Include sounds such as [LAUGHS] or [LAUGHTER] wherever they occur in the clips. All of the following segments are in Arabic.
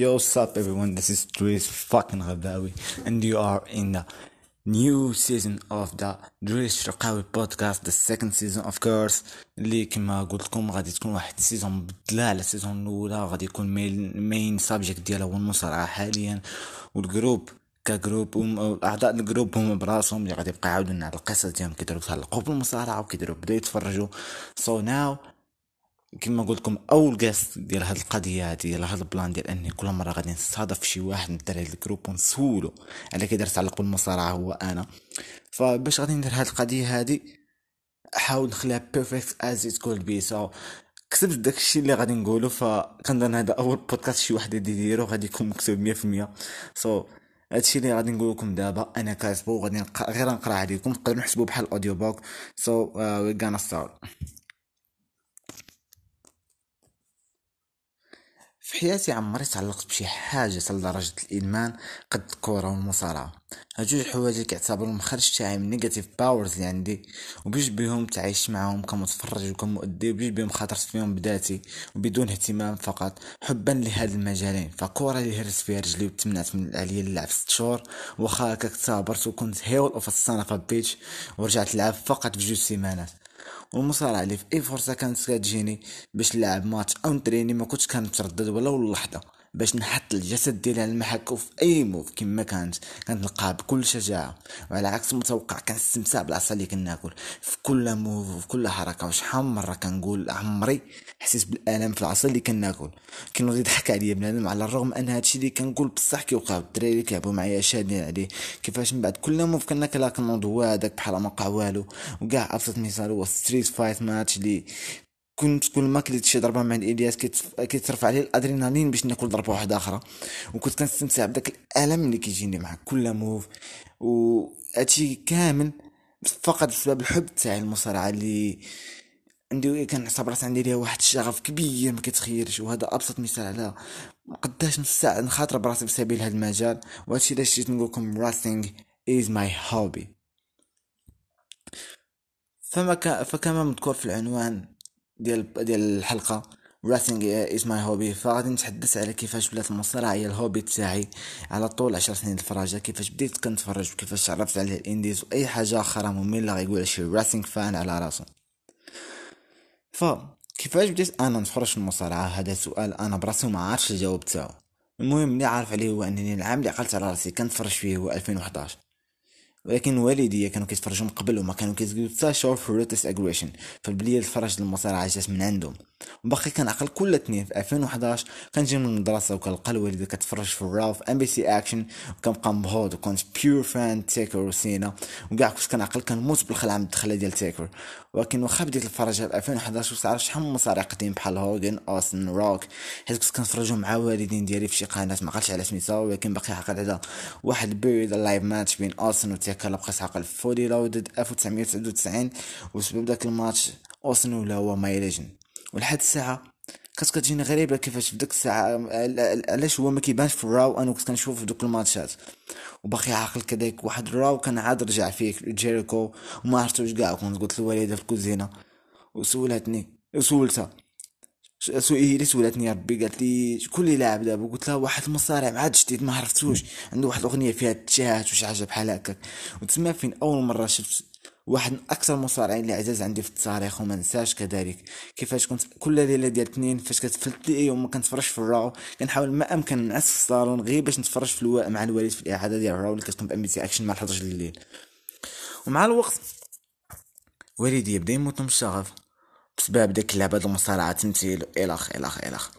Yo, what's up, everyone? This is Driss fucking Cherkaoui, and you are in the new season of the Driss Cherkaoui podcast, the second season, of course. اللي كما قلت لكم غادي تكون واحد ال season مبدلة على ال season الأولى غادي يكون main subject ديالها هو المصارعة حاليا وال group ك group اعضاء ال group هما براسهم اللي غادي يبقى يعاودوا على القصص ديالهم كيديروا يتعلقوا بالمصارعه وكيديروا بداو يتفرجوا so so now كما قلت لكم أول guest ديال هاد القضية هادي ديال هاد البلان ديال أني كل مرة غادي نستضيف شي واحد من الدراري ال group ونسولو على كيدير تعلق بالمصارعه هو أنا. فباش غادي ندير هاد القضية هادي حاول نخليها perfect as it could be so كتبت داكشي اللي غادي نقولو فكنظن هذا أول بودكاست شي واحد يديرو غادي يكون مكتوب 100% so so, هادشي اللي غادي نقول لكم دابا أنا كاتبو غادي غير نقرأ عليكم تقدروا نحسبوا بحال audio book so we gonna start في حياتي عمري تعلقت بشي حاجة لدرجة الإدمان قد الكورة والمصارعة. هاد جوج حوايج اللي كيعتبرهم مخرج تاعي من negative powers اللي عندي وبجوج بيهم تعيش معاهم كمتفرج وكمؤدي وبجوج بيهم خاطرت فيهم بذاتي وبدون اهتمام فقط حبا لهاد المجالين. فكورة اللي هرس فيها رجلي وتمنعت من عليا اللعب ست شهور واخا هكاك صابرت وكنت hell of a son of a bitch ورجعت نلعب فقط في جوج سيمانات. والمصارعة اللي في أي فرصة كانت كتجيني باش نلعب ماتش أو نتريني ما كنتش كنتردد ولا لحظة باش نحط الجسد ديالي على المحك في أي move كما كانت كنلقاها بكل شجاعة. وعلى عكس المتوقع كنستمتع بالعصا اللي كناكل في كل move وفي كل حركة وشحال من مرة كنقول عمري حسيت بالألم في العصا اللي كناكل كينوض يضحك عليا بنادم على الرغم أن هادشي اللي كنقول بصح كيوقع الدراري كيلعبوا معايا شادين عليه. كيفاش من بعد كل move كناكلها كنوض هذاك بحال ما وقع والو. وكاع أبسط مثال هو street fight match اللي كنت كل ما كليت شي ضربة مع الالياس كيترفع عليه الأدرينالين باش ناكل ضربة واحدة آخرى. وكنت كنستمتع بداك الألم اللي كيجيني مع كل move. وهادشي كامل فقط بسبب الحب تاعي المصارعة اللي عندي كنعتبر عندي ليها واحد الشغف كبير ما كتخيلش وهذا أبسط مثال على قداش مستعد نخاطر براسي في سبيل هذا المجال. وهادشي علاش جيت نقول لكم wrestling is my hobby فما فكما مذكور في العنوان ديال ديال الحلقة. wrestling is my hobby فغادي نتحدث على كيفاش ولات المصارعه هي ال hobby تاعي. على طول عشر سنين الفراجه كيفاش بديت كنتفرج. وكيفاش تعرفت على ال indies. وأي حاجة أخرى مملة غيقول شي wrestling fan على راسو. ف كيفاش بديت أنا نتفرج المصارعة؟ هذا سؤال أنا براسي ما عارفش الجواب تاعو. المهم اللي عارف عليه هو أنني العام اللي عقلت على راسي كنتفرج فيه هو 2011 ولكن والدي كانوا كيتفرجوا من قبل وما كانوا كيزيدوا حتى شهور في Ruthless Aggression فالبليه تفرج المصارعة جات من عندهم. وباقي كنعقل كل اثنين في 2011 كنجي من المدرسة وكنلقى الوالده كتفرج في ال Raw في MBC Action وكنبقى مبهوت وكنت pure fan تيكر وسينا وكاع كنت كنعقل كنموت بالخلعه من الدخلة ديال تيكر ولكن واخا بديت الفرجه في 2011 وتعرف شحال من مصارع قديم بحال هوغن اوستن روك حيت كنت كنتفرجوا مع والدين ديالي في شي قناة ما عقلتش على سميتها ولكن باقي عاقل على واحد buried alive match بين اوستن وتيكر بقيت عاقل Fully Loaded 1999 وسبب داك الماتش اوستن ولا هو my legend ولحد الساعة كانت كتجيني غريبة كيفاش في ديك الساعة علاش هو ما كيبانش في ال Raw؟ أنا كنت كنشوف في دوك الماتشات. وباقي عاقل كذاك واحد الراو كان عاد رجع فيه جيريكو وما عرفتوش كاع كنت. قلت للوالده في الكوزينة. وسولتني. وسولتها سؤالي اللي سولتني ربي. قالت لي شكون اللي لاعب دابا؟ قلت لها واحد المصارع. عاد جديد ما عرفتوش. عنده واحد الأغنية فيها تشات وشي حاجة بحال هكاك. وتسمى فين؟ أول مرة شفت واحد من أكثر المصارعين اللي عزاز عندي في التاريخ وما نساش كذلك كيفاش كنت كل ليله ديال اثنين فاش كتفلت لي يوم ما كنتفرج في الراو كنحاول ما أمكن نعس في الصالون غير باش نتفرج في الوا... مع الوالد في الإعادة ديال الراو اللي كتكون بأم أكشن مع 11 الليل. ومع الوقت والدي بدا يموت من الشغف بسبب ديك اللعبه المصارعة تمثيل الخ الخ الخ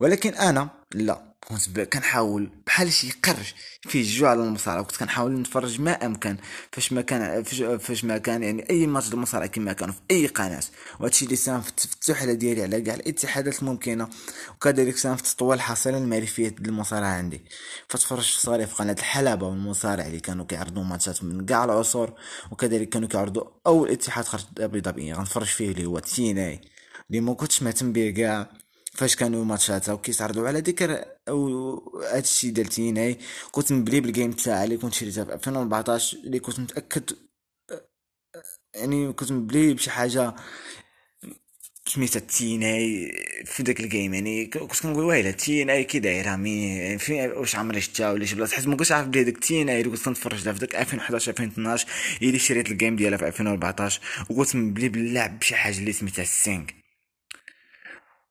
ولكن أنا لا كنت كنحاول بحال شي قرش فيه الجوع على المصارعة كنت كنحاول نتفرج ما أمكن. فاش ما كان فاش ما كان يعني أي ماتش المصارعة كما كانوا في أي قناة. وهادشي اللي ساهم في التحله ديالي على كاع الاتحادات الممكنة. وكذلك ساهم في تطوير الحصيلة المعرفية ديال المصارعة عندي. فتفرجت في صغري في قناة الحلبة والمصارع اللي كانوا كيعرضوا ماتشات من كاع العصور. وكذلك كانوا كيعرضوا أول اتحاد خرج دبليو دبليو غنتفرج فيه اللي هو TNA اللي ما كنتش مهتم به كاع. فاش كانوا ماتشات وكيتعرضوا على ذكر أو هادشي ديال TNA كنت مبلي بال game تاعي اللي كنت شريتها في 2014 اللي كنت متأكد يعني كنت مبلي بشي حاجة سميتها تيناي في داك الجيم يعني كنت كنقول ويلا تيناي كي دايره مي في واش عمري شتا ولا شي بلاصة حيت ما كنتش عارف بلي داك تيناي اللي كنت كنتفرج لها في داك 2011 2012 هي اللي شريت الجيم ديالها في 2014 وقلت بلي باللعب بشي حاجة اللي سميتها سينك.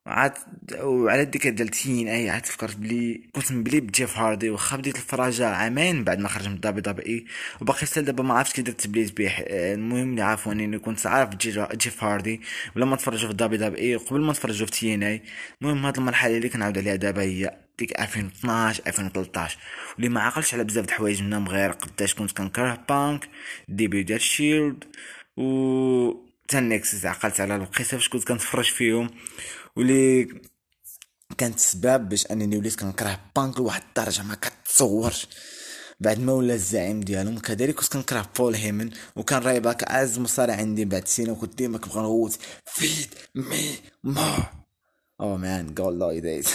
عاد وعلى ديك دلتين اي عاد فكرت بلي كنت مبلي بجيف هاردي وخا بديت الفراجة عامين بعد ما خرج من دابي دابي اي وباقي حتى دابا ما عرفتش كي درت تبليت بيه المهم اللي عارفو إني كنت عارف جيف هاردي ولما تفرجوا في WWE قبل ما نتفرجوا في TNA. المهم هاد المرحلة اللي كنعاود عليها دابا هي ديك 2012 2013 واللي ما عقلش على بزاف د الحوايج منهم غير قداش كنت كنكره بانك ديبي ديال شيلد و حتى نيكسس عقلت على الوقيته فاش كنت كنتفرج فيهم. واللي كانت سباب باش أنني وليت كنكره بانك لواحد الدرجة ما كتصورش. بعد ما ولا الزعيم ديالهم كذلك كنت كنكره بول هيمن وكان رايباك أعز مصارع عندي بعد سنة وكنت ديما كنبغي نغوت feed me more. oh man glory days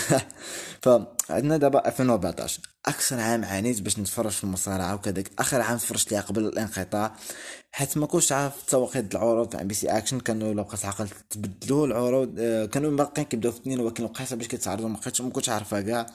فعندنا دابا 2014 أكثر عام عانيت باش نتفرج في المصارعة وكذاك آخر عام تفرجت ليها قبل الانقطاع. حيت ما كنتش عارف توقيت العروض تاع بي سي اكشن كانوا الا بقيت عاقل تبدلوا العروض آه، كانوا باقيين كيبداو في اثنين ولكن وقيته باش كيتعرضوا ما كنتش عارفها كاع.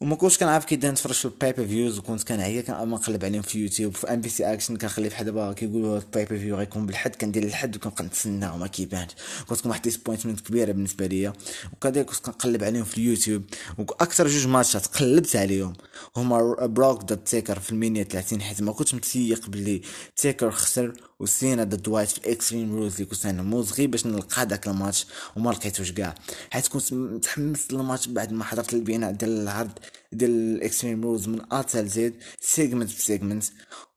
وما كنتش كنعرف كي نتفرج في ال pay-per-views وكنت كنعيا كنقلب عليهم في يوتيوب في ام بي سي اكشن كنخلي بحال دابا كيقولوا ال pay-per-view غيكون بالحد كندير الحد وكنبقى نتسنى وما كيبانش. كنت واحد disappointment كبيرة بالنسبة ليا. وكذلك كنت كنقلب عليهم في اليوتيوب. وأكثر جوج ماتشات قلبت عليهم. هما بروك ضد تيكر في المينيا 30 حيت ما كنتش متيق بلي تيكر خسر وسينا ضد وايت في ال Extreme Rules اللي كنت غنموت غير باش نلقى داك الماتش وما لقيتوش كاع حيت كنت متحمس للماتش بعد ما حضرت البناء ديال العرض ديال ال Extreme Rules من A تال Z segment ب segment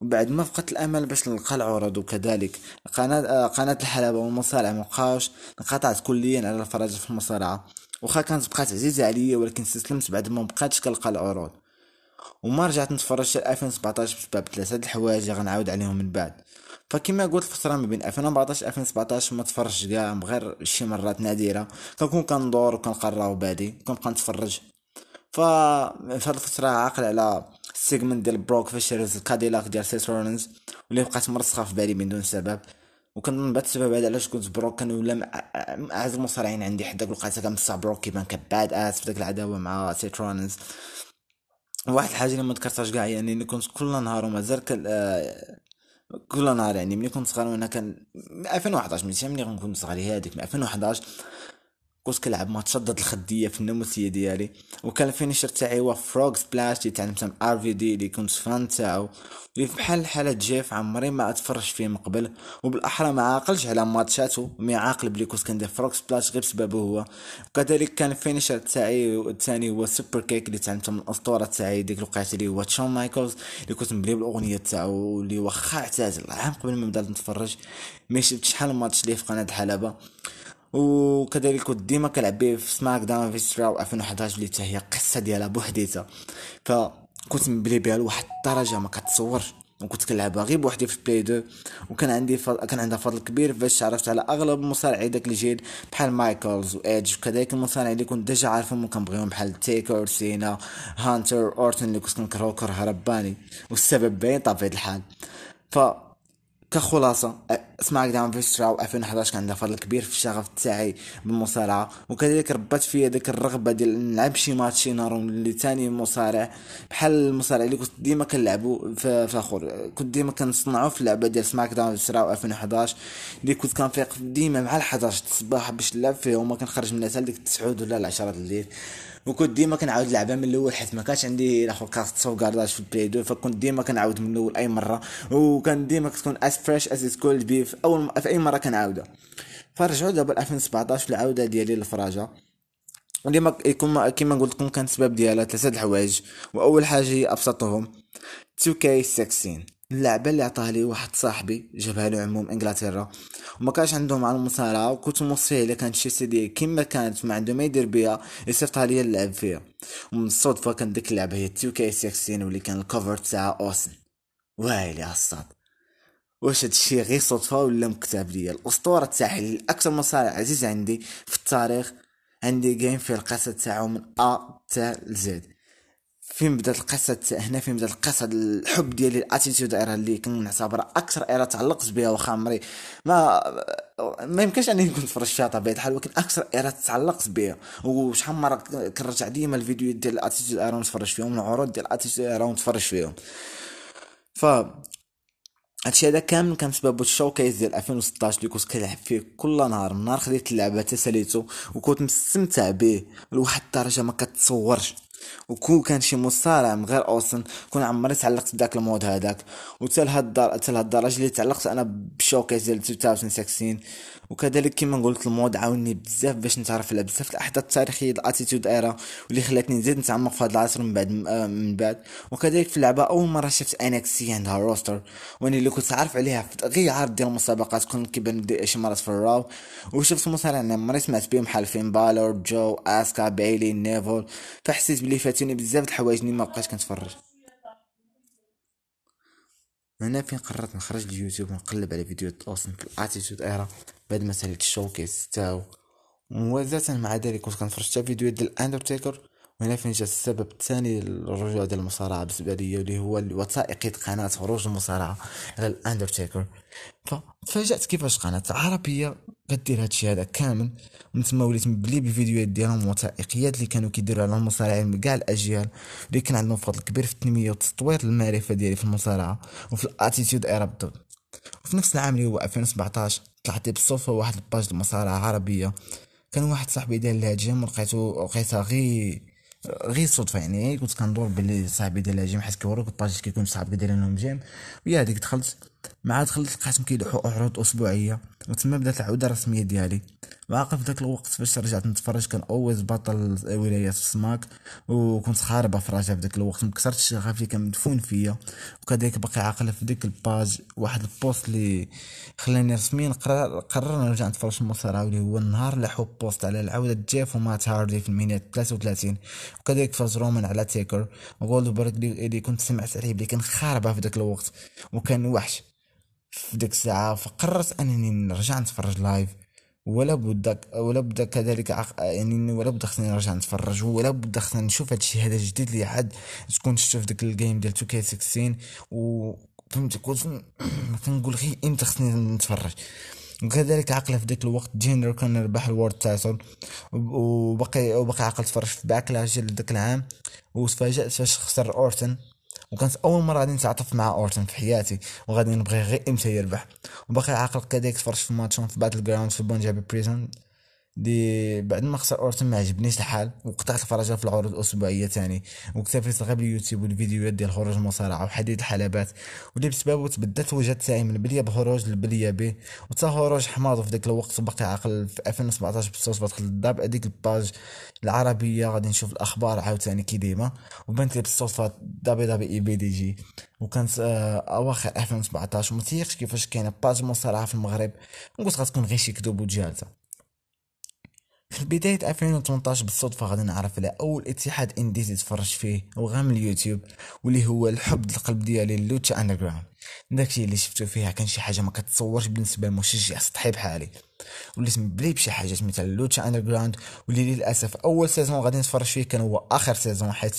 وبعد ما فقدت الأمل باش نلقى العروض وكذلك. قناة قناة الحلبة والمصارعة مبقاوش انقطعت كليا على الفرج في المصارعة. وخا كانت بقات عزيزة عليا ولكن استسلمت بعد ما مبقاتش كنلقى العروض. وما رجعت نتفرج 2017 بسبب ثلاثة الحوايج غنعاود عليهم من بعد. فكما قلت الفترة ما بين 2014 2017 ما تفرجش كاع غير شي مرات نادرة. كنكون كندور وكنقرا وبادي كنبقى نتفرج. ف في الفترة عاقل على ال segment ديال بروك فاش هرس الكاديلاك ديال سيث رولينز واللي بقات مرسخة في بالي من دون سبب. وكنظن بعد السبب هذا علاش كنت بروك كان ولا اعز المصارعين عندي حداك الوقيته كنمسح بروك كيبان ك badass في داك العداوة مع سيث رولينز واحد الحاجة اللي ما ذكرتهاش كاع يعني كنت كل نهار ومازال كل نهار يعني ملي كنت صغير وأنا كان 2011 ملي غنكون صغير هذيك 2011 كنت كنلعب ماتشات ضد الخدية في الناموسيه ديالي وكان ال finisher تاعي هو frog splash اللي تعلمتها من RVD اللي كنت fan تاعو اللي بحال حالة جيف عمري ما أتفرج فيه من قبل وبالأحرى ما عاقلش على ماتشاتو mais عاقل بلي كنت كندير frog splash غير بسببه هو. وكذلك كان ال finisher تاعي الثاني هو super kick اللي تعلمته من الأسطورة تاعي ديك الوقيته اللي هو شون مايكلز اللي كنت مبلي بالأغنية تاعو اللي واخا اعتزل عام قبل ما نبدأ نتفرج. ما شفت شحال ماتش ليه في قناة الحلبة. وكذلك كنت ديما كنلعب به في SmackDown vs Raw 2011 اللي هي قصة ديالها بوحديتها. فكنت مبلي بها لواحد الدرجة ما كتصورش وكنت كنلعبها غير بوحدي في Play deux. وكان عندي فضل كان عندها فضل كبير باش عرفت على أغلب مصارعي داك الجيل بحال مايكلز وإيدج وكذلك المصارعين اللي كنت déjà عارفهم وكنبغيهم بحال تيكر سينا هانتر اورتن اللي كنت كنكرهو كره رباني. والسبب باين طبيعه الحال. ف كخلاصة SmackDown vs Raw 2011 كان عندها فضل كبير في الشغف تاعي بالمصارعة. وكذلك ربات فيا ديك الرغبة ديال نلعب شي ماتش شي نهار اللي تاني مصارع. بحال المصارع اللي كنت ديما كنلعبو في الآخر. كنت ديما كنصنعو في اللعبة ديال SmackDown vs Raw 2011 اللي كنت كنفيق ديما مع ال 11 الصباح باش نلعب فيه وما كنخرج منها حتى ديك 9 ولا 10 الليل. وكنت ديما كنعاود نلعبها من الأول حيت ما كانش عندي la carte sauvegardage في ال Play deux فكنت ديما كنعاود من الأول أي مرة. وكان ديما كتكون as fresh as could be في أول في أي مرة كنعاودها. فرجعوا دابا 2017 في العودة ديالي للفراجة. ديما يكون كيما قلت لكم كان السبب ديالها ثلاثة الحوايج. وأول حاجة هي أبسطهم 2K16 اللعبة اللي عطاها لي واحد صاحبي جابها له عمو من إنجلترا. وما كانش عندهم على المصارعة وكنت موصيه إلا كانت شي سيدي. كيما كانت ما عنده ما يدير بها يصيفطها لي نلعب فيها. ومن الصدفة كان ديك اللعبة هي 2K16 واللي كان ال cover تاع أوستن. وايلي عالصاد واش هادشي غير صدفة ولا مكتاب ليا؟ الأسطورة تاعي الاكثر مصارع عزيز عندي في التاريخ. عندي game في القصة تاعو من A تا Z فين بدات القصة هنا فين بدات القصة الحب ديالي ال Attitude Era اللي كنعتبرها أكثر era تعلقت بها واخا عمري. ما ما يمكنش اني نكون تفرجت فيها طبيعه الحال ولكن أكثر era تعلقت بها وشحال مرة كنرجع ديما الفيديو ديال ال Attitude Era ونتفرج فيهم العروض ديال ال Attitude Era ونتفرج فيهم. ف هادشي هذا كامل كان بسبب ال showcase ديال 2016 اللي كنت كنلعب فيه كل نهار. من نهار خديت اللعبة تا ساليتو وكنت مستمتع به لواحد الدرجة ما كتصورش وكون كان شي مصارع من غير أوستن كون عمري تعلقت بداك ال mode هذاك وتا لهاد حتى لهاد الدرجه اللي تعلقت أنا ب showcase ديال 2016 وكذلك كما قلت ال mode عاوني بزاف باش نتعرف على بزاف الأحداث التاريخية ال Attitude Era واللي خلاتني نزيد نتعمق في هذا العصر من بعد من بعد. وكذلك في اللعبة أول مرة شفت NXT عندها roster وأنا اللي كنت عارف عليها غير عرض ديال المسابقات كنت كيبان شي مرات في ال Raw. وشفت مصارع عمري سمعت بهم بحال فين بالور جو اسكا بايلي نيفول فحسيت بلي فاتوني بزاف د الحوايج اللي ما بقيت كنتفرج. هنا فين قررت نخرج اليوتيوب ونقلب على فيديوهات أوستن في ال Attitude Era بعد ما ساليت ال showcase تاعو. موازاة مع ذلك كنت كنتفرج حتى فيديوهات ديال اندرتيكر وهنا فين جا السبب الثاني للرجوع ديال المصارعة بالنسبة ليا اللي هو وثائقية قناة خروج المصارعة على الأندرتيكر. فتفاجأت كيفاش قناة عربية كدير هادشي هذا كامل. من تما وليت مبلي بفيديوهات ديالهم وثائقيات اللي كانوا كيديروا على المصارعين من كاع الأجيال اللي كان عندهم فضل كبير في التنمية وتطوير المعرفة ديالي في المصارعة وفي ال Attitude Era بالضبط. وفي نفس العام اللي هو 2017 طلعت بالصدفة واحد ال page المصارعه عربية. كان واحد صاحبي دار لها j'aime ولقيتو لقيتها غير غير صدفه يعني كنت كندور بلي صاحبي ديال j'aime حيت كيوروك ال page كيكون صحاب دايرين لهم j'aime. ويا هذيك دخلت مع دخلت لقيتهم كيلوحوا عروض أسبوعية وتما بدات العودة الرسمية ديالي. وعاقل في ذاك الوقت فاش رجعت نتفرج كان أوينز بطل ولايات السماك وكنت خاربة في رجع في ذاك الوقت مكسرت شغفي كان مدفون فيا. وكذلك باقي عاقل في ديك ال page واحد ال post اللي خلاني رسميا قرر نرجع نتفرج في المصارعه اللي هو النهار حط post على العودة جيف ومات هاردي في ال Mania 33 وكذلك فاز رومان على تيكر وجولدبرغ اللي كنت سمعت عليه بلي كان خاربة في ذاك الوقت. وكان وحش. في ديك الساعة فقررت أنني نرجع نتفرج live ولا بد ولا بد كذلك. يعني ولا بد خصني نرجع نتفرج ولا بد خصني نشوف هادشي هذا جديد اللي عاد تكون شفت في داك ال game ديال 2 k 16 و فهمت كنت [CLEARS THROAT] كنقول غير إمتى خصني نتفرج وكذلك عاقل في ذاك الوقت جيندر كان ربح ال world title وبقي وبقي عاقل تفرجت في Backlash ديال ذاك العام وتفاجأت فاش خسر أورتن وكانت أول مرة غادي نتعاطف مع أورتون في حياتي وغادي نبغي غير إمتى يربح وباقي عاقل كذلك تفرجت في ماتشون في باتل جراوند في بونجابي بريزون دي بعد ما خسر أورتون ما عجبنيش الحال وقطعت الفرجه في العروض الأسبوعية تاني. واكتفيت غير باليوتيوب والفيديوهات ديال خروج المصارعه وحديد الحلبات. واللي بسببه تبدلت الوجه تاعي من البليه بخروج للبليه بي. وتا خروج حماض في ذاك الوقت باقي عاقل في 2017 بالصدفه دخلت الداب. هذيك الباج العربية غادي نشوف الأخبار عاوتاني كي ديما. وبنت لي بالصدفه دابي دابي إي بي دي جي. وكانت آه أواخر 2017 وما كيفاش كاينة باج مصارعة في المغرب. وقلت غتكون غير شي كذوب وجالسه في بداية 2018 بالصدفة غادي نعرف على أول اتحاد انديزي تفرج فيه وغام اليوتيوب واللي هو الحب القلب ديالي لوتشا أندرغراوند. داكشي اللي شفتو فيها كان شي حاجة ما كتصورش بالنسبة لمشجع سطحي بحالي. وليت مبلي بشي حاجات مثل لوتشا أندرغراوند واللي للأسف أول سيزون غادي نتفرج فيه كان هو آخر سيزون حيت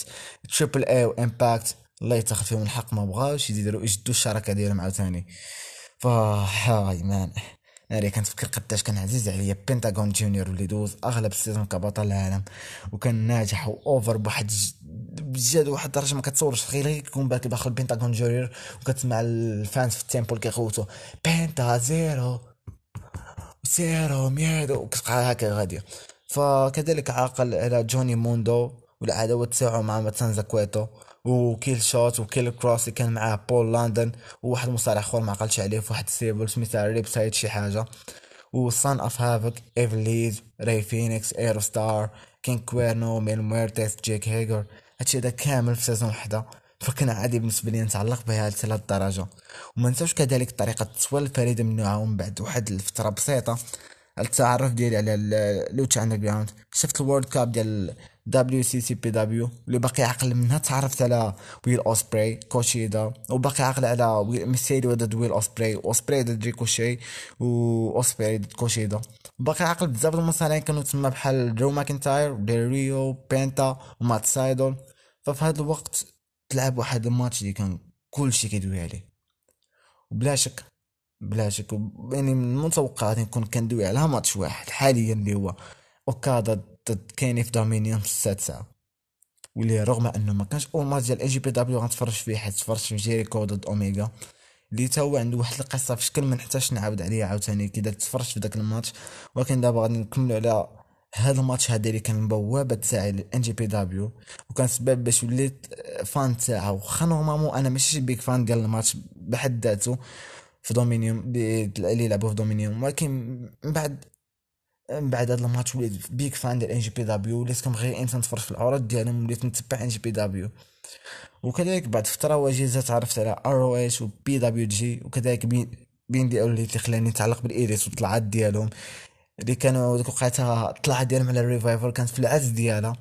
تريبل اي وامباكت الله يتخذ فيهم الحق ما بغاوش يديروا يجدوا الشراكة ديالهم عاوتاني. فا هاي مان. ناري كنتفكر قداش كان عزيز عليا. بنتاغون جونيور اللي دوز أغلب السيزون كبطل العالم. وكان ناجح وأوفر بواحد بجد واحد الدرجة ما كتصورش. غير كون بالك داخل بنتاغون جونيور وكتسمع الفانز في التيمبل كيغوتو بنتا زيرو زيرو ميادو. وكتبقى هكا غاديه فكذلك عاقل على جوني موندو والعداوة تاعو مع ماتانزا كويتو وكيل شوت وكيل كروس اللي كان معاه بول لاندن وواحد المصارع آخر ما عقلتش عليه في واحد ال stable سميتها ريب سايد شي حاجة. وصان أوف هافوك ايفليز راي فينيكس ايرو ستار كينغ كويرنو ميل ميرتيس جيك هيجر. هادشي هذا كامل في season وحدة. فكان عادي بالنسبة لي نتعلق بها لهاد الدرجة. وما نساوش كذلك الطريقة التصوير الفريده من نوعها ومن بعد واحد الفترة بسيطة التعرف ديالي على Lucha Under شفت ال World Cup ديال دبليو سي سي بي دبليو اللي باقي عاقل منها تعرفت على ويل اوسبري كوشيدا وباقي عاقل على ميستيريو ضد ويل اوسبري اوسبري ضد ريكوشي و اوسبري ضد كوشيدا. باقي عاقل بزاف المصارعين كانوا تما بحال درو ماكنتاير ديريو بينتا ومات سايدول ففي هذا الوقت تلعب واحد الماتش اللي كان كلشي كيدوي عليه. وبلا شك بلا شك. يعني من المتوقع غادي نكون كندوي على ماتش واحد حاليا اللي هو أوكادا ضد كيني في Dominion في السادسة واللي رغم أنه ما كانش أول ماتش ديال NJPW غنتفرج فيه حيت تفرجت في جيريكو ضد أوميغا اللي تا هو عنده واحد القصة في شكل ما نحتاجش نعاود عليها عاوتاني. كي درت تفرجت في داك الماتش ولكن دابا غادي نكملوا على هذا الماتش هذا اللي كان بوابه تاعي لل NJPW. وكان سبب باش وليت fan تاعها واخا normalement أنا ماشي big fan ديال الماتش بحد ذاته. في Dominion اللي يلعبوا في Dominion. ولكن من بعد من بعد هذا الماتش وليت big fan ديال NJPW وليت كنبغي إمتى نتفرج في العروض ديالهم وليت نتبع NJPW وكذلك بعد فتره وجيزه تعرفت على ROH و PWG وكذلك Being The Elite خلاني نتعلق بال Elite والطلعات ديالهم. اللي كانوا ديك وقعتها الطلعه ديالهم على ال Revival كانت في العز ديالها.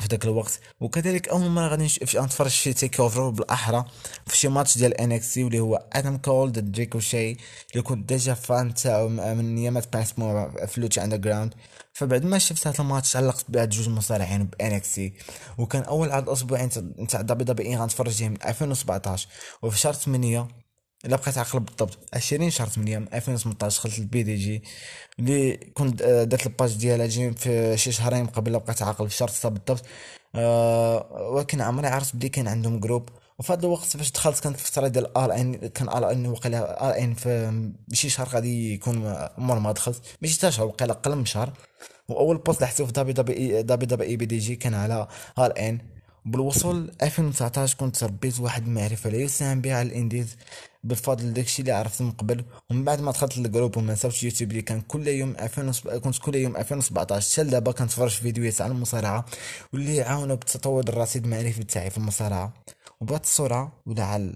في ذاك الوقت. وكذلك أول مرة غادي نتفرج شي TakeOver بالأحرى في شي ماتش ديال NXT واللي هو آدم كول ضد ريكوشي اللي كنت déjà fan تاعو من ايامات باس مو في Lucha Underground فبعد ما شفت هذا الماتش علقت بهاد جوج مصارعين ب NXT وكان أول عرض أسبوعين تاع WWE غنتفرج من 2017 وفي شهر 8 إلا بقيت عاقل بالضبط. 20 شهر 8 من 2018 دخلت ال BDG. اللي كنت آه، درت الباج ديالها جي في شي شهرين قبل بقيت عاقل في شهر 6 بالضبط. أه ولكن عمري عرفت بلي كان عندهم جروب وفي هذا الوقت فاش دخلت كانت الفترة ديال ار ان كان ار ان وقيلا ار ان في شي شهر غادي يكون مور ما دخلت. ماشي حتى شهر وقيلا أقل من شهر. وأول بوست لحسو في اي دبليو دبليو اي بي دي جي كان على ار ان بالوصول 2019 كنت ربيت واحد المعرفة لا يساهم بها على الإنديز. بفضل داكشي اللي عرفت من قبل ومن بعد ما دخلت للجروب وما صافش يوتيوب اللي كان كل يوم 2000 كنت كل يوم 2017 حتى دابا كنتفرج في فيديوهات على المصارعة واللي عاونوا بتطور الرصيد المعرفي تاعي في المصارعة. وبهذه الصورة ولا على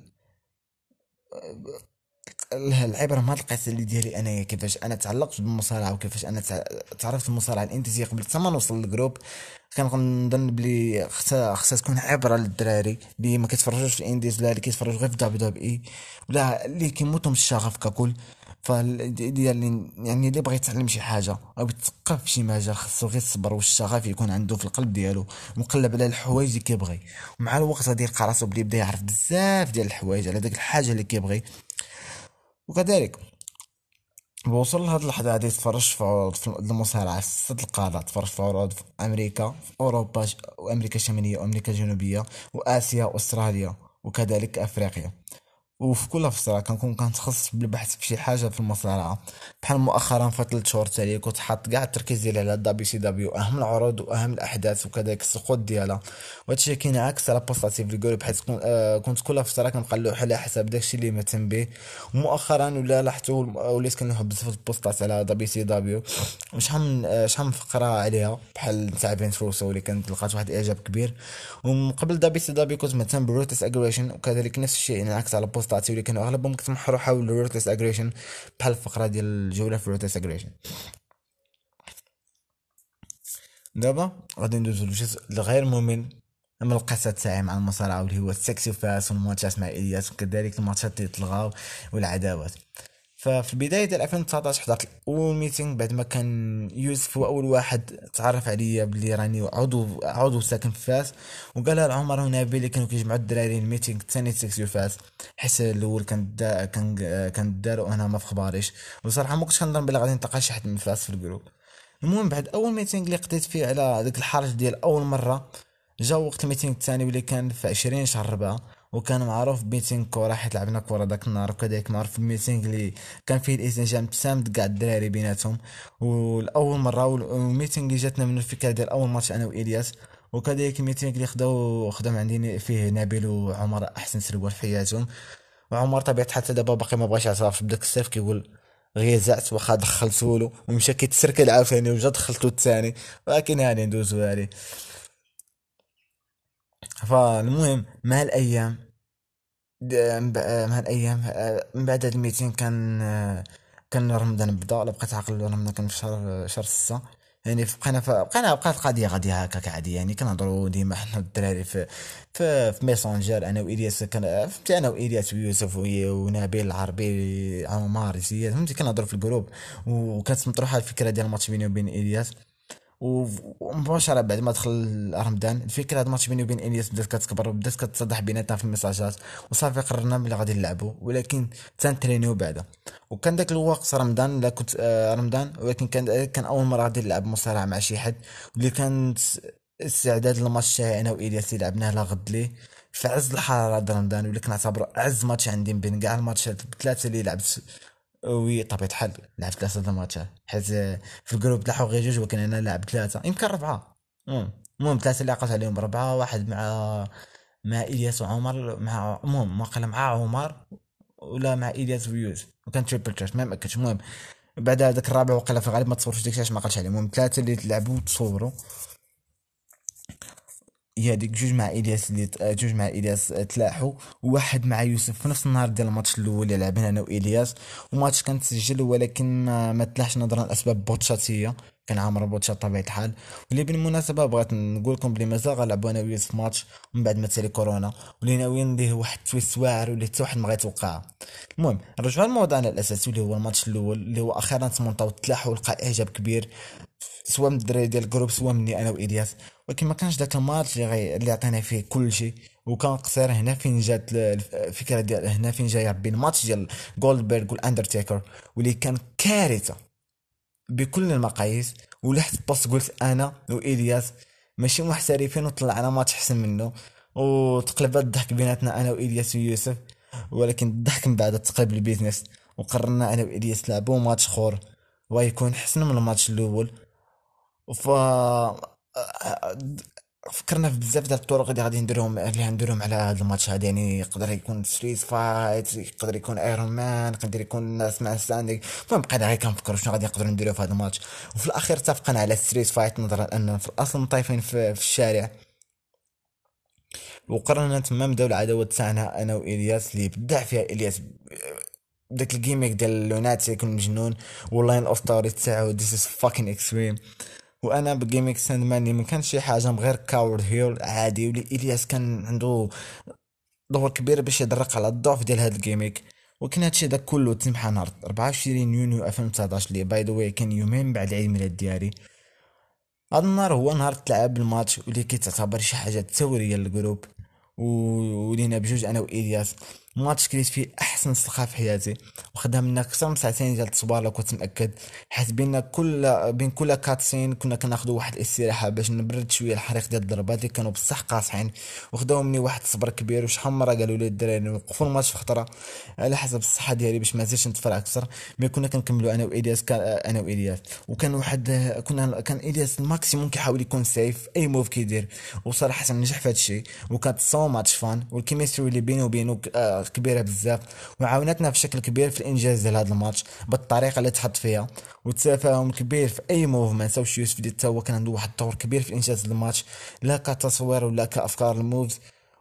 العبرة ما القصة اللي ديالي أنايا كيفاش أنا تعلقت بالمصارعة وكيفاش أنا تعرفت المصارعة الانتزيه قبل ما نوصل للجروب. كنظن بلي خصها خصها تكون عبرة للدراري اللي ما كيتفرجوش في الانديز ولا اللي كيتفرجوا غير في دبليو دبليو إي ولا اللي كيموتوا من الشغف ككل. فديال يعني اللي بغى يتعلم شي حاجة أو يتثقف في شي مجال خصو غير الصبر والشغف يكون عنده في القلب ديالو مقلب على الحوايج اللي كيبغي. ومع الوقت غادي يلقى راسو بلي بدا يعرف بزاف ديال الحوايج على داك الحاجة اللي كيبغي. وكذلك بوصل لهاد اللحظة غادي تفرج في عروض في المصارعة ست القارة تفرج في عروض في أمريكا في أوروبا وأمريكا الشمالية وأمريكا الجنوبية وآسيا وأستراليا وكذلك أفريقيا. وفي كل فترة كنكون كنتخصص بالبحث في شي حاجة في المصارعة بحال مؤخرا في شهور تالي كنت حاط كاع التركيز ديالي على WCW اهم العروض وأهم الأحداث وكذلك السقوط ديالها. وهادشي كاين عكس على بوستاتي ف اللي بحيث آه كنت كل فترة كنقلوح على حساب داكشي اللي مهتم به. ومؤخرا ولا لاحظتو وليت كنلوح بزاف البوستات على WCW وشحال من آه شحال من فقرة عليها؟ بحال تاع فينس روسو اللي كانت لقات واحد الاعجاب كبير. ومن قبل WCW كنت مهتم ب Ruthless Aggression وكذلك نفس الشيء انعكس على بوستاتي اللي كانوا أغلبهم كيتمحوروا حول ال Ruthless Aggression بحال الفقرة ديال الجولة في Ruthless Aggression دابا غادي ندوزو للجزء الغير ممل من القصة تاعي مع المصارعة واللي هو ال section فاس والماتشات مع إلياس وكذلك الماتشات اللي تلغاو والعداوات. ففي بداية ديال 2019 حضرت اول meeting بعد ما كان يوسف هو أول واحد تعرف عليا بلي راني عضو عضو ساكن في فاس وقال لعمر ونبيل اللي كانوا كيجمعوا الدراري ال meeting الثاني section فاس. حيت الأول كان دا كان كان دار وأنا ما في خباريش وصراحة ما كنتش كنظن بلي غادي نلقى شي حد من فاس في ال group المهم بعد أول meeting اللي قضيت فيه على ديك الحرج ديال أول مرة جا وقت ال meeting الثاني واللي كان في 20 شهر ربعة وكان معروف ب meeting كورة حيت لعبنا كورة داك النهار. وكذلك معروف ال meeting اللي كان فيه الانسجام تام كاع الدراري بيناتهم. والأول مرة وال meeting جاتنا من الفكرة ديال أول ماتش أنا وإلياس. وكذلك الميتينغ اللي خداو خدام عندي فيه نبيل وعمر أحسن سروال في حياتهم. وعمر طبيعة حتى دابا باقي ما بغاش يعترف بداك الصيف كيقول غيزعت واخا دخلتو له. ومشى كيتسركل عاوتاني وجا دخلتو الثاني. ولكن هاني ندوزو هاني. فالمهم مع الأيام مع الأيام من بعد هاد الميتين كان كان رمضان بدا بقيت عاقل رمضان كان في شهر شهر ستة يعني بقينا بقينا بقات القضية غاديه هكاك عادي يعني كنهضروا ديما حنا الدراري في في, في Messenger أنا والياس كان فهمتي أنا والياس ويوسف ونبيل العربي عمار زياد فهمتي كنهضروا في ال group وكانت مطروحه الفكرة ديال الماتش بيني وبين الياس ومباشرة بعد ما دخل رمضان. الفكرة هاد الماتش بيني وبين إلياس بدات كتكبر وبدات كتصدح بيناتنا في الميساجات وصافي قررنا بلي غادي نلعبوا ولكن نتترينيو بعدا. وكان داك الوقت رمضان لا كنت آه رمضان ولكن كان كان أول مرة غادي نلعب مصارعة مع شي حد واللي كانت استعداد للماتش تاعي أنا وإلياس لعبناه لا غد ليه. في عز الحرارة رمضان واللي كنعتبره اعز ماتش عندي بين كاع الماتشات الثلاثة اللي لعبت وبطبيعة الحال لعبت ثلاثة الماتشات. حيت في ال group تلاحوا غير جوج ولكن أنا لعبت ثلاثة. يمكن ربعة. المهم ثلاثة اللي عقلت عليهم ربعة واحد مع مع إلياس وعمر مع المهم ما قال مع عمر ولا مع إلياس ويوسف وكان تريبل تشارج ما مأكدش. المهم بعد هذاك الرابع وقال في الغالب ما تصورش ديك ما قالش عليه. المهم ثلاثة اللي لعبوا تصوروا هي ديك جوج مع الياس اللي جوج مع الياس تلاحوا وواحد مع يوسف في نفس النهار ديال الماتش الأول اللي لعبنا أنا وإلياس. وماتش كان تسجل ولكن ما, تلاحش نظرا لأسباب بوتشاتية. كان عامر بوتشات طبيعه الحال. واللي بالمناسبة بغيت نقول لكم بلي مازال غنلعبوا أنا ويوسف ماتش من بعد ما تسالي كورونا. واللي ناويين ندير واحد twist واعر واللي حتى واحد ما غيتوقعها المهم نرجعوا لموضوعنا الأساسي اللي هو الماتش الأول اللي هو أخيرا تمونطاو تلاحوا ولقى إعجاب كبير. سواء من الدراري ديال ال group سواء مني أنا وإلياس. ولكن ما كانش داك الماتش اللي غي... اللي عطينا فيه كل شيء. وكان قصير هنا فين جات الفكرة ديال هنا فين جاي بين الماتش ديال جولدبرغ والاندرتيكر واللي كان كارثة بكل المقاييس. ولحت post قلت أنا وإلياس ماشي محترفين وطلعنا ماتش أحسن منه. وتقلبات الضحك بيناتنا أنا وإلياس ويوسف. ولكن الضحك من بعد تقلب ل business. وقررنا أنا وإلياس لعبوا ماتش اخر ويكون احسن من الماتش الأول. ف فكرنا في بزاف ديال الطرق اللي غادي نديرهم اللي غنديرهم على هذا الماتش هذا يعني يقدر يكون street fight يقدر يكون Iron Man يقدر يكون last man standing المهم بقينا غير كنفكر شنو غادي نقدروا نديروا في هذا الماتش. وفي الأخير اتفقنا على street fight نظرا أن في الأصل مطايفين في, في الشارع. وقررنا تما نبداو العداوه تاعنا أنا وإلياس اللي بدع فيها إلياس. داك ال gimmick ديال lunatic يكون مجنون وال line of story تاعو this is fucking extreme وأنا ب gimmick ساند ماني ما كانش شي حاجة غير coward heel عادي ولي إلياس كان عنده دور كبير باش يدرق على الضعف ديال هاد ال gimmick. ولكن هادشي داك كله تم نهار 24 يونيو 2019 اللي by the way كان يومين بعد عيد ميلاد ديالي هذا النهار هو نهار تلعب الماتش واللي كيتعتبر شي حاجة ثوريه لل group. ولينا بجوج أنا وإلياس. ماتش كريت فيه أحسن صلخه في حياتي. وخدمنا أكثر من ساعتين ديال التصوير لو كنت مأكد. حيت بينا كل بين كل cutscene كنا كناخدو واحد الاستراحة باش نبرد شوية الحريق ديال الضربات اللي كانوا بصح قاصحين. وخداو مني واحد الصبر كبير وشحال مرة قالوا لي الدراري وقفوا الماتش في خطرة. على حسب الصحة ديالي باش ما نزيدش نتفرع أكثر. mais كنا كنكملوا أنا كان أنا وإلياس. وكان واحد كنا كان إلياس ال maximum كيحاول يكون safe أي move كيدير. وصراحة نجح في هذا الشيء. وكانت so much fun وال chemistry اللي بينه وبينه آه، كبيرة بزاف وعاونتنا بشكل كبير في الإنجاز ديال هذا الماتش بالطريقة اللي تحط فيها والتفاهم كبير في أي move ما نساوش يوسف اللي هو كان عنده واحد الدور كبير في إنجاز الماتش لا كتصوير ولا كأفكار ال moves.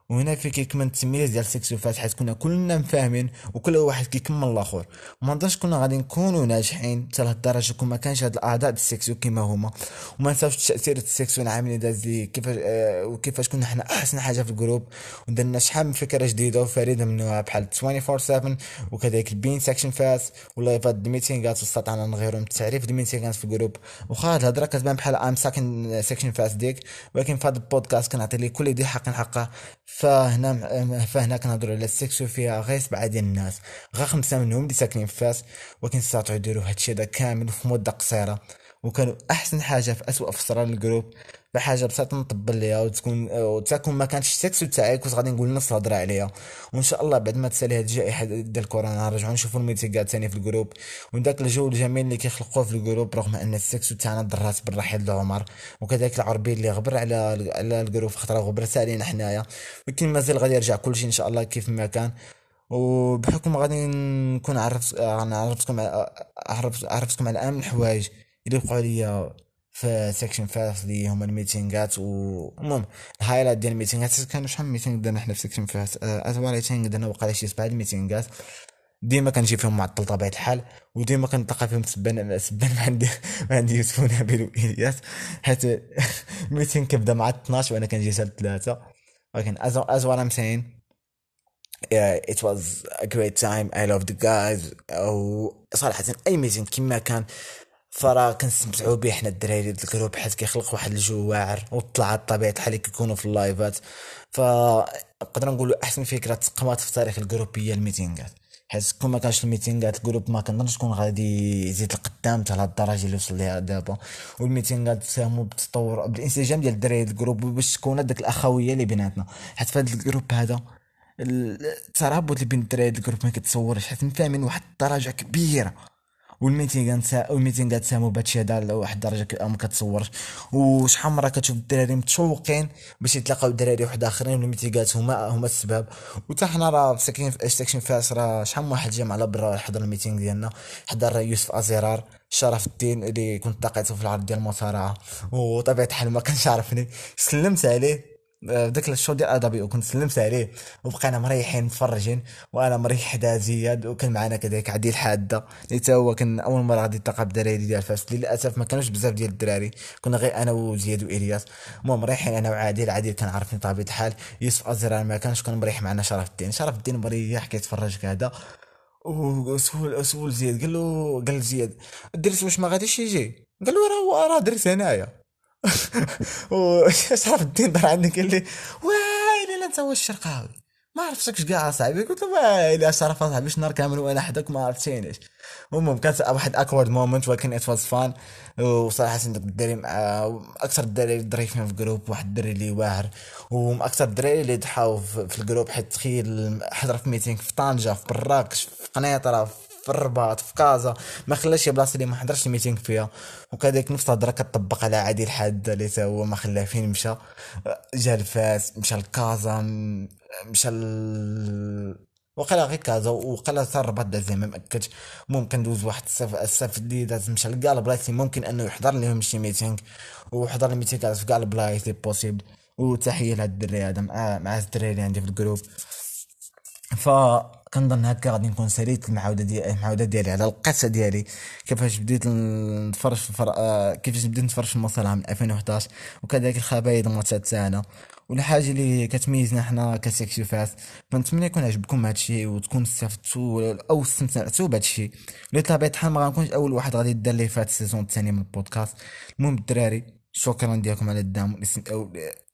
وهنا في كيكمل التمييز ديال section فاس حيت كنا كلنا مفاهمين وكل واحد كيكمل الآخر. وما نظنش كنا غادي نكونوا ناجحين حتى لهاد الدرجه كون ما كانش هاد الأعضاء ديال ال section كيما هما. وما نساوش التاثير ال section العامل داز لي كيفاش آه وكيفاش كنا حنا أحسن حاجة في ال group. ودرنا شحال من فكرة جديدة وفريدة من نوعها بحال 24 7 وكذلك البين section فاس ولايفات الميتينغات واستطعنا نغيروا التعريف الميتينغات في ال group. وخا هاد الهضرة كتبان بحال ام ساكن section فاس ديك. ولكن في هذا البودكاست كنعطي لك كل ذي حق حقه فهنا فهنا كنهضروا على ال section فيها غير سبعه ديال الناس غير خمسة منهم اللي ساكنين في فاس ولكن استطاعوا يديروا هادشي هذا كامل في مدة قصيرة. وكانوا أحسن حاجة في اسوء فتره لل group بحاجة بسيطه نطبل ليها وتكون وتكون ما كانش section تاعي كنت غادي نقول نص الهضره عليها. وإن شاء الله بعد ما تسالي هاد الجائحة ديال كورونا نرجعوا نشوفوا الميتينغات ثاني في ال group. وداك الجو الجميل اللي كيخلقوه في ال group رغم أن ال section تاعنا ضرات بالرحيل لعمر وكذلك العربي اللي غبر على على ال group خطرة غبر علينا حنايا. ولكن مازال غادي يرجع كلشي إن شاء الله كيف ما كان. وبحكم غادي نكون عرفت عرفتكم عرفت عرفتكم على اهم الحوايج اللي وقعوا ليا في section فاس اللي هما الميتينغات المهم ال highlight ديال الميتينغات كانوا شحال meeting درنا حنا في section فاس اتواليتين درنا وقع شي سبعة الميتينغات ديما كنجي فيهم معطل طبيعه الحال وديما كنتلقى فيهم سبان سبان ما عندي ما عندي يوسف ونبيل وإلياس. حيت [LAUGHS] ال meeting كيبدا مع 12 وأنا كنجي حتى 3 ولكن as, as what I'm saying yeah, was a great time. I love the guys. أو صراحة أي meeting كما كان. فراه كنستمتعوا به حنا الدراري د ال group حيت كيخلق واحد الجو واعر وطلعت طبيعه الحال كيكونوا في اللايفات. ف نقدر نقولوا أحسن فكرة تقمات في تاريخ ال group هي الميتينغات. حيت كون ما كانش الميتينغات ال group ما كنظنش تكون غادي يزيد لقدام حتى لهاد الدرجة اللي وصل ليها دابا. والميتينغات ساهموا بالتطور بالانسجام ديال الدراري ال group باش تكون ديك الأخوية اللي بيناتنا. حيت في هذا ال group هذا الترابط اللي بين الدراري ال group ما كتصورش حيت فاهمين واحد الدرجة كبيرة. والميتينغات. والميتينغات ساهموا بهادشي هذا لواحد الدرجة ما كتصورش وشحال مرة كتشوف الدراري متشوقين باش يتلاقاو دراري واحد آخرين والميتينغات هما هما السبب وتا حنا راه ساكنين في ساكنين فاس راه شحال من واحد جا على برا حضر ال meeting ديالنا. حضر يوسف ازرار شرف الدين اللي كنت لقيته في العرض ديال المصارعه وطبيعة الحال ما كانش عارفني. سلمت عليه. ذاك ال show ديال ادابي وكنت سلمت عليه وبقينا مريحين متفرجين وأنا مريح حدا زياد وكان معنا كذلك عادل حاد. اللي تا هو كان أول مرة غادي يلتقى بالدراري ديال فاس للأسف ما كانوش بزاف ديال الدراري. كنا غير أنا وزياد وإلياس. المهم مريحين أنا وعادل عادل كان عارفين طبيعه الحال. يوسف أزرار ما كانش كان مريح معنا. شرف الدين شرف الدين مريح كيتفرج كذا. وسول سول زياد قال له قال زياد الدرس واش ما غاديش يجي؟ قال له راه راه درس هنايا. وشرف [LAUGHS] الدين دار عندي قال لي ويلي انت هو الشرقاوي ما عرفتكش كاع صاحبي قلت له ويلي شرف صاحبي نهار كامل وأنا حداك ما عرفتينيش. المهم كانت واحد awkward moment ولكن it was fun وصراحة دوك الدراري مع أكثر الدراري ظريفين في ال group واحد الدري اللي واعر. وأكثر الدراري اللي ضحاو في ال group حيت تخيل حضر في meeting في طنجة في مراكش في قنيطرة الرباط في كازا. ما خلاش بلاصة اللي ما حضرش ال meeting فيها. وكذلك نفس الهضره كتطبق على عادل حاد اللي تا هو ما خلاه فين مشى. جا لفاس مشى لكازا مشى. وقال غير كازا وقال صار الرباط داز ما مأكدش. ممكن دوز واحد الصيف الصيف اللي داز مشى لكاع البلايص ممكن أنه يحضر لهم شي meeting. وحضر ال meeting في كاع البلايص اللي possible وتحية لهاد الدري هذا مع مع الدراري اللي عندي في ال group. ف كنظن هكا غادي نكون ساليت المعاودة ديالي المعاودة ديالي على القصة ديالي. كيفاش بديت نتفرج في. آه، كيفاش بديت نتفرج في المصارعه من 2011 وكذلك الخبايد الماتشات تاعنا والحاجة اللي كتميزنا حنا ك section فاس فنتمنى يكون عجبكم هادشي وتكون استفدتوا أو استمتعتوا بهادشي بطبيعه الحال ما غنكونش أول واحد غادي يدير لي فات ال season الثاني من البودكاست. المهم الدراري شكرا ديالكم على الدعم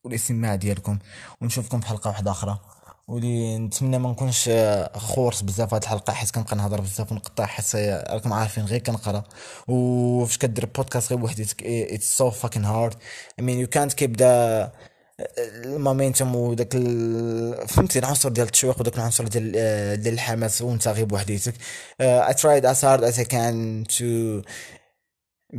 والإستماع ديالكم. ونشوفكم في حلقة واحدة أخرى. ولي نتمنى ما نكونش خورس بزاف هاد الحلقة حيت كنبقى نهضر بزاف ونقطع حيت راكم عارفين غير كنقرا. وفاش كدير بودكاست غير بوحديتك it's so fucking hard اي مين يو كانت كيب ذا المومنتوم وداك فهمتي العنصر ديال التشويق وداك العنصر ديال ديال الحماس وانت غير بوحديتك. I tried as hard as I can to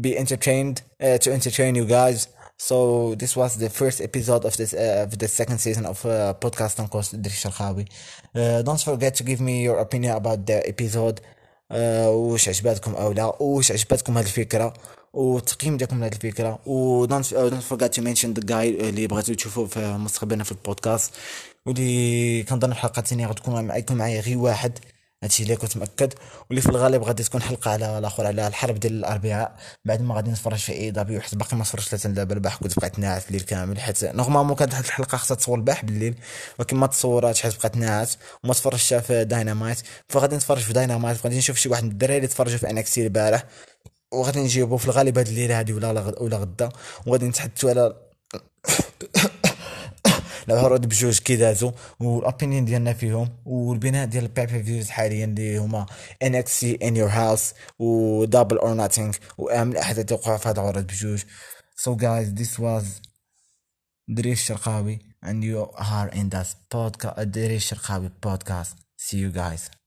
be entertained uh, to entertain you guys. So this was the first episode of this uh, of the second season of uh, podcast on Coast Drish Al uh, Don't forget to give me your opinion about the episode uh, وش عجباتكم أو لا وش عجباتكم هذه الفكرة والتقييم ديالكم لهذه الفكرة و uh, don't forget to mention the guy اللي بغيتو تشوفوه في مستقبلنا في البودكاست واللي كنظن الحلقة الثانية غتكون معكم معايا غير واحد هادشي اللي كنت مأكد واللي في الغالب غادي تكون حلقة على الآخر على الحرب ديال الأربعاء. بعد ما غادي نتفرج في AEW حيت باقي ما تفرجتش حتى دابا البارح كنت بقيت ناعس الليل كامل. حيت normalement كانت هاد الحلقة خاصها تصور البارح بالليل ولكن ما تصوراتش حيت بقيت ناعس وما تفرجتش في داينامايت فغادي نتفرج في داينامايت غادي نشوف شي واحد من الدراري اللي تفرجوا في NXT البارح. وغادي نجيبو في الغالب هاد الليلة هادي ولا ولا غدا. وغادي نتحدثوا على العروض بجوج كي دازو وال opinion ديالنا فيهم والبناء ديال ال pay-per-views حاليا اللي هما NXT In Your House و Double or Nothing وأهم الأحداث وقعوا في هاد العروض بجوج. So guys this was دريس الشرقاوي and you are in that podcast دريس الشرقاوي podcast. See you guys.